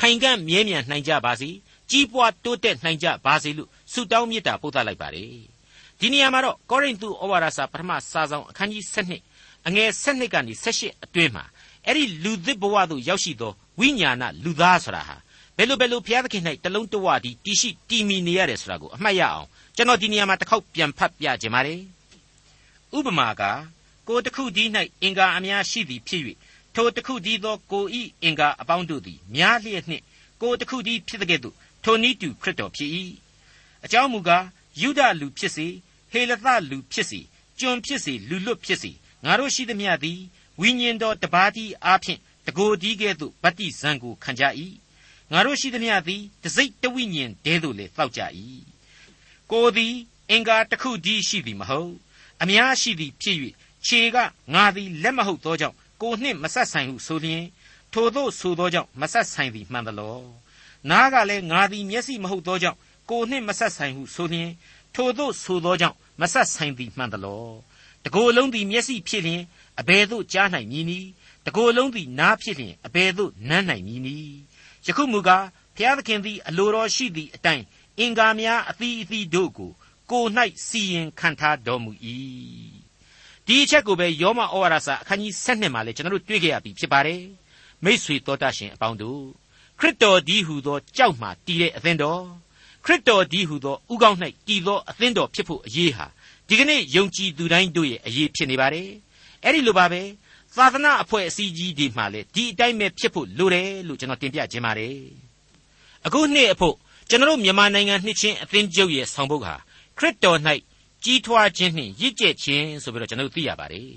ခိုင်ကန့်မြဲမြံနိုင်ကြပါစေကြီးပွားတိုးတက်နိုင်ကြပါစေလို့ဆုတောင်းမေတ္တာပို့သလိုက်ပါတယ် ဒီနေရာမှာတော့ကောရိန္သုဩဝါဒစာပထမစာဆောင်အခန်းကြီး7အငယ်7ကနေ18အတွင်းမှာအဲ့ဒီလူသစ်ဘဝသို့ရောက်ရှိသောဝိညာဏလူသားဆိုတာဟာဘယ်လိုဘယ်လိုဘုရားသခင်၌တလုံးတဝတည်တည်ရှိတည်မီနေရတယ်ဆိုတာကိုအမှတ်ရအောင်ကျွန်တော်ဒီနေရာမှာတစ်ခေါက်ပြန်ဖတ်ပြခြင်းပါတယ်ဥပမာကကိုတစ်ခုဒီ၌အင်္ဂါအများရှိသည်ဖြစ်၍ထိုတစ်ခုဒီသောကိုဤအင်္ဂါအပေါင်းတို့သည်များလျက်နှင့်ကိုတစ်ခုဒီဖြစ်တဲ့ကဲ့သို့ထိုနည်းတူခရစ်တော်ဖြစ်၏အကြောင်းမူကား ယုဒလူဖြစ်စေဟေလသလူဖြစ်စေကျွန်ဖြစ်စေလူလွတ်ဖြစ်စေငါတို့ရှိသမျှသည်ဝိညာဉ်တော်တပါးသည်အားဖြင့်တကိုယ်ဒီကဲ့သို့ဗတ္တိဇံကိုခံကြ၏ငါတို့ရှိသမျှသည်တစိတ်တဝိညာဉ်တည်းသို့လေတောက်ကြ၏ကိုသည်အင်္ဂါတစ်ခုဒီရှိသည်မဟုတ်အများရှိသည်ဖြစ်၍ခြေကငါသည်လက်မဟုတ်သောကြောင့်ကိုနှင့်မဆက်ဆိုင်ဟုဆိုလျင်ထိုသို့ဆိုသောကြောင့်မဆက်ဆိုင်သည်မှန်သလောနားကလည်းငါသည်မျက်စိမဟုတ်သောကြောင့် ကိုနှင့်မဆက်ဆိုင်ဟုဆိုလျင်ထိုသို့ဆိုသောကြောင့်မဆက်ဆိုင်သည်မှန်သလောတကိုယ်လုံးသည်မျက်စိဖြစ်လျင်အဘယ်သို့ကြားနိုင်မည်နည်းတကိုယ်လုံးသည်နားဖြစ်လျင်အဘယ်သို့နမ်းနိုင်မည်နည်းယခုမူကားဖျားသခင်သည်အလိုတော်ရှိသည့်အတိုင်းအင်္ဂါများအသီးအသီးတို့ကိုကို၌စီရင်ခံထားတော်မူ၏ဒီအချက်ကိုပဲယောမဩဝါဒစာအခန်းကြီး7မှာလည်းကျွန်တော်တို့တွေ့ကြရပြီဖြစ်ပါတယ်မိษွေတော်တတ်ရှင်အပေါင်းတို့ခရစ်တော်ဒီဟုသောကြောက်မှတည်တဲ့အသင်းတော် ခရစ်တော်ဒီဟုသောဥကောင်း၌တည်သောအသင်းတော်ဖြစ်ဖို့အရေးဟာဒီကနေ့ယုံကြည်သူတိုင်းတို့ရဲ့အရေးဖြစ်နေပါတယ်အဲ့ဒီလိုပါပဲသာသနာအဖွဲ့အစည်းကြီးဒီမှာလေဒီအတိုင်းပဲဖြစ်ဖို့လိုတယ်လို့ကျွန်တော်တင်ပြခြင်းပါတယ်အခုနှစ်အဖို့ကျွန်တော်မြန်မာနိုင်ငံနှစ်ချင်းအသင်းချုပ်ရဲ့ဆောင်ပုဒ်ဟာခရစ်တော်၌ကြီးထွားခြင်းနှင့်ရည်ကျက်ခြင်းဆိုပြီးတော့ကျွန်တော်သိရပါတယ်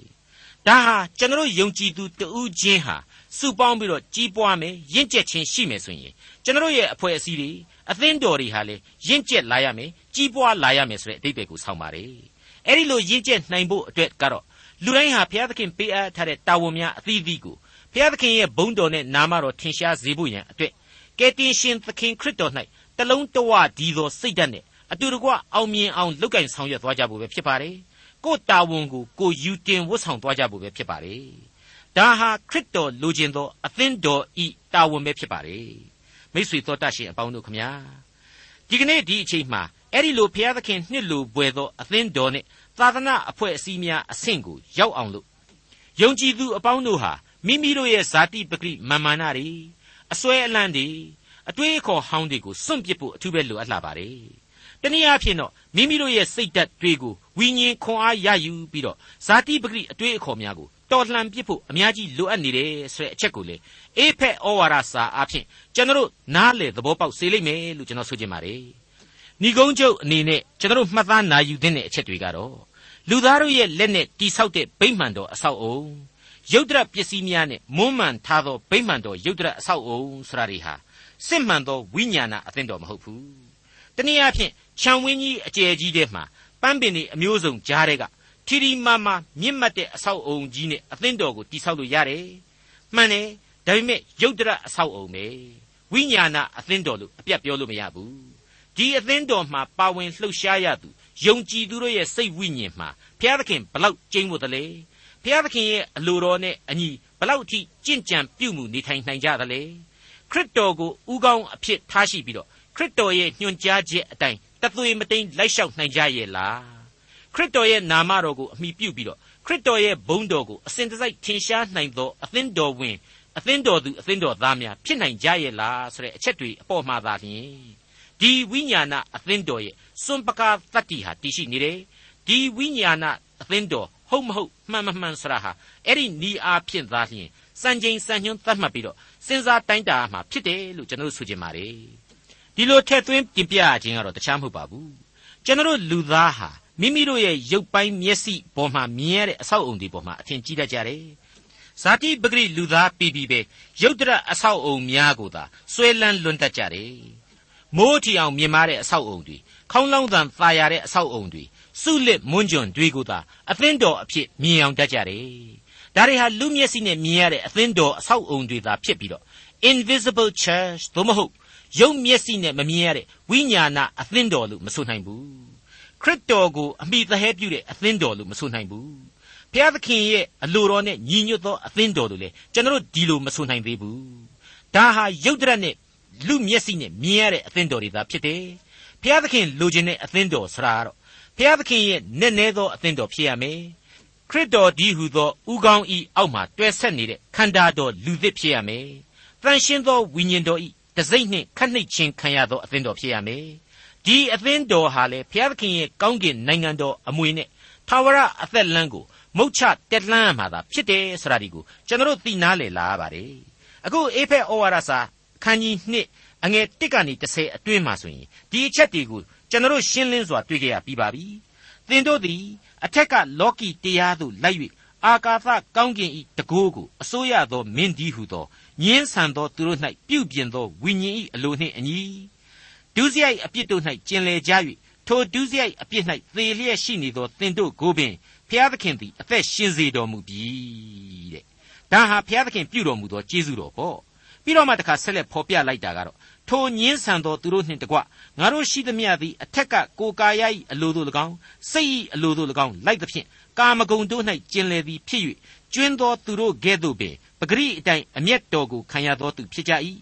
ဒါဟာကျွန်တော်ယုံကြည်သူတဦးချင်းဟာစုပေါင်းပြီးတော့ကြီးပွားမယ်ရင့်ကျက်ခြင်းရှိမယ်ဆိုရင် ကျွန်တော်ရဲ့အဖွဲ့အစည်းတွေအသင်းတော်တွေဟာလေရင့်ကျက်လာရမယ်ကြီးပွားလာရမယ်ဆိုတဲ့အဓိပ္ပာယ်ကိုဆောင်ပါတယ်အဲ့ဒီလိုရင့်ကျက်နိုင်ဖို့အတွက်ကတော့လူတိုင်းဟာဘုရားသခင်ပေးအပ်ထားတဲ့တာဝန်များအသီးသီးကိုဘုရားသခင်ရဲ့ဘုန်းတော်နဲ့နာမတော်ထင်ရှားစေဖို့ရန်အတွက်ကယ်တင်ရှင်သခင်ခရစ်တော်၌တလုံးတဝဒီသောစိတ်ဓာတ်နဲ့အတူတကွအောင်မြင်အောင်လုပ်ကင်ဆောင်ရွက်သွားကြဖို့ပဲဖြစ်ပါတယ်ကိုယ်တာဝန်ကိုကိုယူတင်ဝတ်ဆောင်သွားကြဖို့ပဲဖြစ်ပါတယ်ဒါဟာခရစ်တော်လိုချင်သောအသင်းတော်ဤတာဝန်ပဲဖြစ်ပါတယ် မိတ်ဆွေတော်တတ်ရှင်အပေါင်းတို့ခမညာဒီကနေ့ဒီအချိန်မှာအဲ့ဒီလိုဘုရားသခင်နှစ်လိုပွေသောအသင်းတော်နဲ့သာသနာအဖွဲ့အစည်းများအဆင့်ကိုရောက်အောင်လို့ယုံကြည်သူအပေါင်းတို့ဟာမိမိတို့ရဲ့ဇာတိပဂိမာမာနတွေအစွဲအလန့်တွေအတွေးအခေါ်ဟောင်းတွေကိုစွန့်ပစ်ဖို့အထူးပဲလိုအပ်လာပါတယ်။တနည်းအားဖြင့်တော့မိမိတို့ရဲ့စိတ်ဓာတ်တွေကိုဝိညာဉ်ခွန်အားရယူပြီးတော့ဇာတိပဂိအတွေးအခေါ်များကို တော်လှန်ပစ်ဖို့အများကြီးလိုအပ်နေတယ်ဆိုတဲ့အချက်ကိုလေအေဖက်ဩဝါဒစာအားဖြင့်ကျွန်တော်နားလေသဘောပေါက်စေလိမ့်မယ်လို့ကျွန်တော်ဆိုချင်ပါတယ်။ဏီကုန်းချုပ်အနေနဲ့ကျွန်တော်မှတ်သားနာယူသင့်တဲ့အချက်တွေကတော့လူသားတို့ရဲ့လက်နဲ့တိဆောက်တဲ့ဗိမှန်တော်အဆောက်အုံရုပ်တရက်ပစ္စည်းများနဲ့မွမ်းမံထားသောဗိမှန်တော်ရုပ်တရက်အဆောက်အုံဆိုတာတွေဟာစစ်မှန်သောဝိညာဏအသင်းတော်မဟုတ်ဘူးတနည်းအားဖြင့်ခြံဝင်းကြီးအကျယ်ကြီးထဲမှာပန်းပင်တွေအမျိုးစုံကြားတဲ့က ထီထီမာမာမြင့်မတ်တဲ့အဆောက်အုံကြီးနဲ့အသင်းတော်ကိုတိဆောက်လို့ရတယ်မှန်တယ်ဒါပေမဲ့ရုပ်တရက်အဆောက်အုံပဲဝိညာဏအသင်းတော်လို့အပြတ်ပြောလို့မရဘူးဒီအသင်းတော်မှာပါဝင်လှုပ်ရှားရသူယုံကြည်သူတို့ရဲ့စိတ်ဝိညာဉ်မှာဘုရားသခင်ဘလောက်ကျင့်ဖို့တလဲဘုရားသခင်ရဲ့အလိုတော်နဲ့အညီဘလောက်အထိကြင့်ကြံပြုမှုနေထိုင်နိုင်ကြသလဲခရစ်တော်ကိုဥကောင်းအဖြစ်ထားရှိပြီးတော့ခရစ်တော်ရဲ့ညွှန်ကြားချက်အတိုင်းတသွေမတိန်လိုက်လျှောက်နိုင်ကြရဲ့လား ခရစ်တော်ရဲ့နာမတော်ကိုအမိပြုပြီးတော့ခရစ်တော်ရဲ့ဘုန်းတော်ကိုအစဉ်တစိုက်ထင်ရှားနိုင်သောအသင်းတော်ဝင်အသင်းတော်သူအသင်းတော်သားများဖြစ်နိုင်ကြရဲ့လားဆိုတဲ့အချက်တွေအပေါ်မှာသာလျှင်ဒီဝိညာဏအသင်းတော်ရဲ့စွန့်ပကားတတ္တိဟာတည်ရှိနေတယ်ဒီဝိညာဏအသင်းတော်ဟုတ်မဟုတ်မှန်မမှန်ဆိုတာဟာအဲ့ဒီနီးအားဖြင့်သာလျှင်စံချိန်စံညွှန်းသတ်မှတ်ပြီးတော့စဉ်းစားတိုင်းတာမှာဖြစ်တယ်လို့ကျွန်တော်တို့ဆိုချင်ပါတယ်ဒီလိုထည့်သွင်းတင်ပြခြင်းကတော့တခြားမဟုတ်ပါဘူးကျွန်တော်တို့လူသားဟာ မိမိတို့ရဲ့ရုပ်ပိုင်းမျက်စိပေါ်မှာမြင်ရတဲ့အဆောက်အုံတွေပေါ်မှာအထင်ကြီးတတ်ကြတယ်ဇာတိပဂရိလူသားပြီးပြီးပဲရုပ်တရက်အဆောက်အုံများကိုသာဆွဲလန်းလွန်တတ်ကြတယ်မိုးထီအောင်မြင်မာတဲ့အဆောက်အုံတွေခေါင်းလောင်းသံသာယာတဲ့အဆောက်အုံတွေစုလစ်မွန်းကြွန်တွေကိုသာအသင်းတော်အဖြစ်မြင်အောင်တတ်ကြတယ်ဒါတွေဟာလူမျက်စိနဲ့မြင်ရတဲ့အသင်းတော်အဆောက်အုံတွေသာဖြစ်ပြီးတော့ invisible church သို့မဟုတ်ရုပ်မျက်စိနဲ့မမြင်ရတဲ့ဝိညာဏအသင်းတော်လို့မဆိုနိုင်ဘူး ခရစ်တော်ကိုအမိသဟဲပြုတဲ့အသင်းတော်လို့မဆိုနိုင်ဘူးဘုရားသခင်ရဲ့အလိုတော်နဲ့ညီညွတ်သောအသင်းတော်လို့လေကျွန်တော်တို့ဒီလိုမဆိုနိုင်သေးဘူးဒါဟာယုတ်တရက်နဲ့လူမျက်စိနဲ့မြင်ရတဲ့အသင်းတော်တွေသာဖြစ်တယ်ဘုရားသခင်လိုချင်တဲ့အသင်းတော်ဆရာကတော့ဘုရားသခင်ရဲ့နက်နဲသောအသင်းတော်ဖြစ်ရမယ်ခရစ်တော်ဒီဟုသောဥကောင်းဤအောက်မှာတွဲဆက်နေတဲ့ခန္ဓာတော်လူသစ်ဖြစ်ရမယ်တန်ရှင်းသောဝိညာဉ်တော်ဤတစိမ့်နှင့်ခတ်နှိပ်ခြင်းခံရသောအသင်းတော်ဖြစ်ရမယ် ဒီအသင်းတော်ဟာလေဘုရားသခင်ရဲ့ကောင်းကင်နိုင်ငံတော်အမွေနဲ့ထာဝရအသက်လမ်းကိုမုတ်ချတက်လှမ်းမှာသာဖြစ်တယ်ဆိုတာဒီကိုကျွန်တော်သိနာလေလာပါတယ်အခုအေဖက်ဩဝါဒစာခန်းကြီး2အငယ်1ကနေ30အတွင်းမှာဆိုရင်ဒီအချက်တွေကိုကျွန်တော်ရှင်းလင်းစွာတွေ့ကြရပြီးပါပြီသင်တို့သည်အထက်ကလောကီတရားသို့လိုက်၍အာကာသကောင်းကင်ဤတကိုးကိုအစိုးရသောမင်းဒီဟုသောညင်းဆန်သောသူတို့၌ပြုပြင်သောဝိညာဉ်ဤအလိုနှင့်အညီ ဒုစရိုက်အပြစ်တို့၌ကျင်လည်ကြ၍ထိုဒုစရိုက်အပြစ်၌သေလျက်ရှိနေသောသင်တို့ကိုပင်ဖျားသခင်သည်အသက်ရှင်စေတော်မူပြီတဲ့ဒါဟာဖျားသခင်ပြုတော်မူသောကျေးဇူးတော်ပေါ့ပြီးတော့မှတခါဆက်လက်ဖော်ပြလိုက်တာကတော့ထိုညင်းဆန်သောသူတို့နှင့်တကွငါတို့ရှိသမျှသည်အထက်ကကိုကာယ၏အလိုတို့၎င်းစိတ်၏အလိုတို့၎င်းလိုက်သဖြင့်ကာမဂုဏ်တို့၌ကျင်လည်သည်ဖြစ်၍ကျွင်းသောသူတို့ကဲ့သို့ပင်ပဂရိအတိုင်းအမျက်တော်ကိုခံရသောသူဖြစ်ကြ၏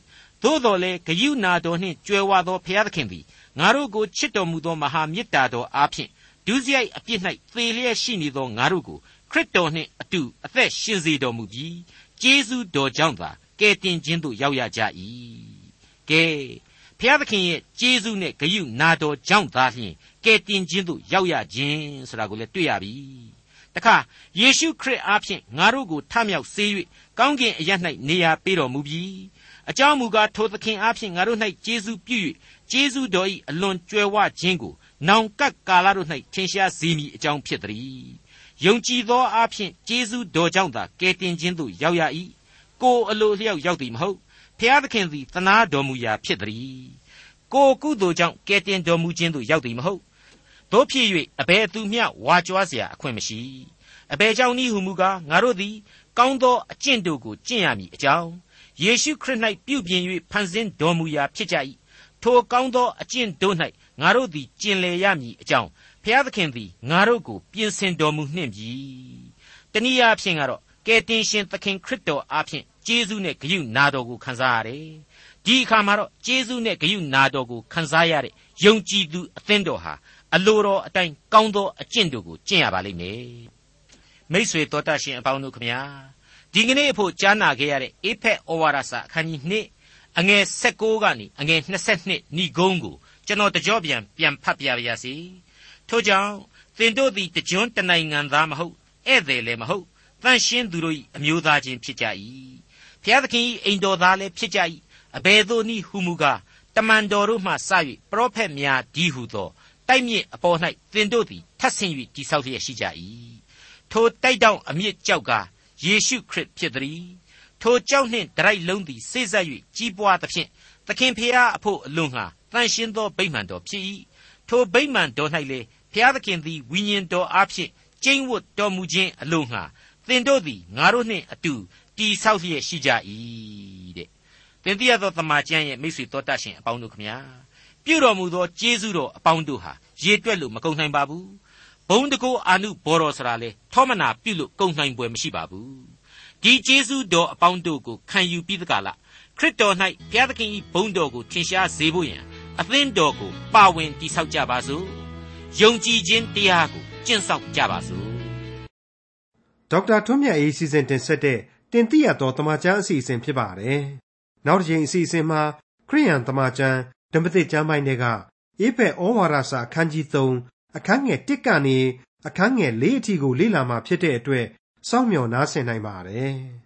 သို့တော်လည်းဂယုနာတော်နှင့်ကြွယ်ဝသောဘုရားသခင်သည်ငါတို့ကိုချစ်တော်မူသောမဟာမေတ္တာတော်အားဖြင့်ဒုစရိုက်အပြစ်၌သေလျက်ရှိနေသောငါတို့ကိုခရစ်တော်နှင့်အတူအသက်ရှင်စေတော်မူပြီးကျေးဇူးတော်ကြောင့်သာကယ်တင်ခြင်းသို့ရောက်ရကြ၏ကဲဖျားသခင်ရဲ့ကျေးဇူးနဲ့ဂရုနာတော်ကြောင့်သာလျှင်ကယ်တင်ခြင်းသို့ရောက်ရခြင်းဆိုတာကိုလည်းတွေ့ရပြီတခါယေရှုခရစ်အားဖြင့်ငါတို့ကိုထမြောက်စေ၍ကောင်းကင်အရ၌နေရာပေးတော်မူပြီး အကြောင်းမူကားထိုသခင်အားဖြင့်ငါတို့၌ကျေးဇူးပြု၍ကျေးဇူးတော်၏အလွန်ကြွယ်ဝခြင်းကိုနောင်ကပ်ကာလတို့၌ထင်ရှားစေမည်အကြောင်းဖြစ်သည်ယုံကြည်သောအားဖြင့်ကျေးဇူးတော်ကြောင့်သာကယ်တင်ခြင်းသို့ရောက်ရ၏ကိုအလိုလျောက်ရောက်သည်မဟုတ်ဖျားသခင်သည်တနာတော်မူရာဖြစ်သည်ကိုကုသိုလ်ကြောင့်ကယ်တင်တော်မူခြင်းသို့ရောက်သည်မဟုတ်တို့ဖြစ်၍အဘယ်သူမျှဝါကြွားเสียအခွင့်မရှိအဘယ်ကြောင့်နည်းဟုမူကားငါတို့သည်ကောင်းသောအကျင့်တို့ကိုကျင့်ရမည်အကြောင်း ယေရှုခရစ်၌ပြုပြင်၍ဖန်ဆင်းတော်မူရာဖြစ်ကြ၏ထိုကောင်းသောအကျင့်တို့၌ငါတို့သည်ကျင်လည်ရမည်အကြောင်းဖျားသခင်သည်ငါတို့ကိုပြင်ဆင်တော်မူနှင့်ပြီတနည်းအားဖြင့်ကတော့ကယ်တင်ရှင်သခင်ခရစ်တော်အားဖြင့်ကျေးဇူးနဲ့ဂရုနာတော်ကိုခံစားရတယ်ဒီအခါမှာတော့ကျေးဇူးနဲ့ဂရုနာတော်ကိုခံစားရတဲ့ယုံကြည်သူအသင်းတော်ဟာအလိုတော်အတိုင်းကောင်းသောအကျင့်တို့ကိုကျင့်ရပါလိမ့်မယ်မိษွေတော်တတ်ရှင်အပေါင်းတို့ခမညာ ဒီကနေ့အဖို့ကြားနာခဲ့ရတဲ့အေဖက်ဩဝါဒစာအခန်းကြီး2အငယ်16ကနေအငယ်22ဏိဂုံးကိုကျွန်တော်တကြောပြန်ပြန်ဖတ်ပြပါရစေထို့ကြောင့်သင်တို့သည်တကြွတနိုင်ငံသားမဟုတ်ဧည့်သည်လည်းမဟုတ်တန်ရှင်းသူတို့၏အမျိုးသားချင်းဖြစ်ကြ၏ဖျားသခင်၏အိမ်တော်သားလည်းဖြစ်ကြ၏အဘယ်သို့နည်းဟုမူကားတမန်တော်တို့မှစ၍ပရောဖက်များဒီဟုသောတိုက်မြစ်အပေါ်၌သင်တို့သည်ထပ်ဆင့်၍တိဆောက်လျက်ရှိကြ၏ထိုတိုက်တောင်အမြင့်ကြောက်က ယေရှုခရစ်ဖြစ်သည်ထိုကြောက်နှင့်ဒရိုက်လုံးသည်စိတ်ဆက်၍ကြီးပွားသဖြင့်သခင်ဖျားအဖို့အလွန်ငှာတန်ရှင်းသောဗိမာန်တော်ဖြစ်၏ထိုဗိမာန်တော်၌လေဖျားသခင်သည်ဝိညာဉ်တော်အားဖြင့်ကျင့်ဝတ်တော်မူခြင်းအလိုငှာသင်တို့သည်ငါတို့နှင့်အတူတည်ဆောက်လျက်ရှိကြ၏တဲ့သင်သိရသောတမန်ကျမ်းရဲ့မိတ်ဆွေတော်တတ်ရှင်အပေါင်းတို့ခမညာပြုတော်မူသောကျေးဇူးတော်အပေါင်းတို့ဟာရေတွက်လို့မကုန်နိုင်ပါဘူး ဘုံတကောအာနုဘော်တော်ဆိုတာလေထောမနာပြုလို့ကုန်နိုင်ပွဲမရှိပါဘူးဒီကျေးဇူးတော်အပေါင်းတို့ကိုခံယူပြီးသကလားခရစ်တော်၌ဘုရားသခင်၏ဘုန်းတော်ကိုထင်ရှားစေဖို့ယံအသင်းတော်ကိုပါဝင်တည်ဆောက်ကြပါစို့ယုံကြည်ခြင်းတရားကိုကျင့်ဆောက်ကြပါစို့ဒေါက်တာထွန်းမြတ်အေးစီစဉ်တင်ဆက်တဲ့တင်ပြတော်တမချန်းအစီအစဉ်ဖြစ်ပါတယ်နောက်တစ်ချိန်အစီအစဉ်မှာခရိယန်တမချန်းဓမ္မသစ်ကျမ်းပိုင်းတွေကအေဖက်ဩဝါဒစာအခန်းကြီး3 အခန်းငယ်1ကနေအခန်းငယ်4အထိကိုလေ့လာမှာဖြစ်တဲ့အတွက်စောင့်မျှော်နားဆင်နိုင်ပါတယ်။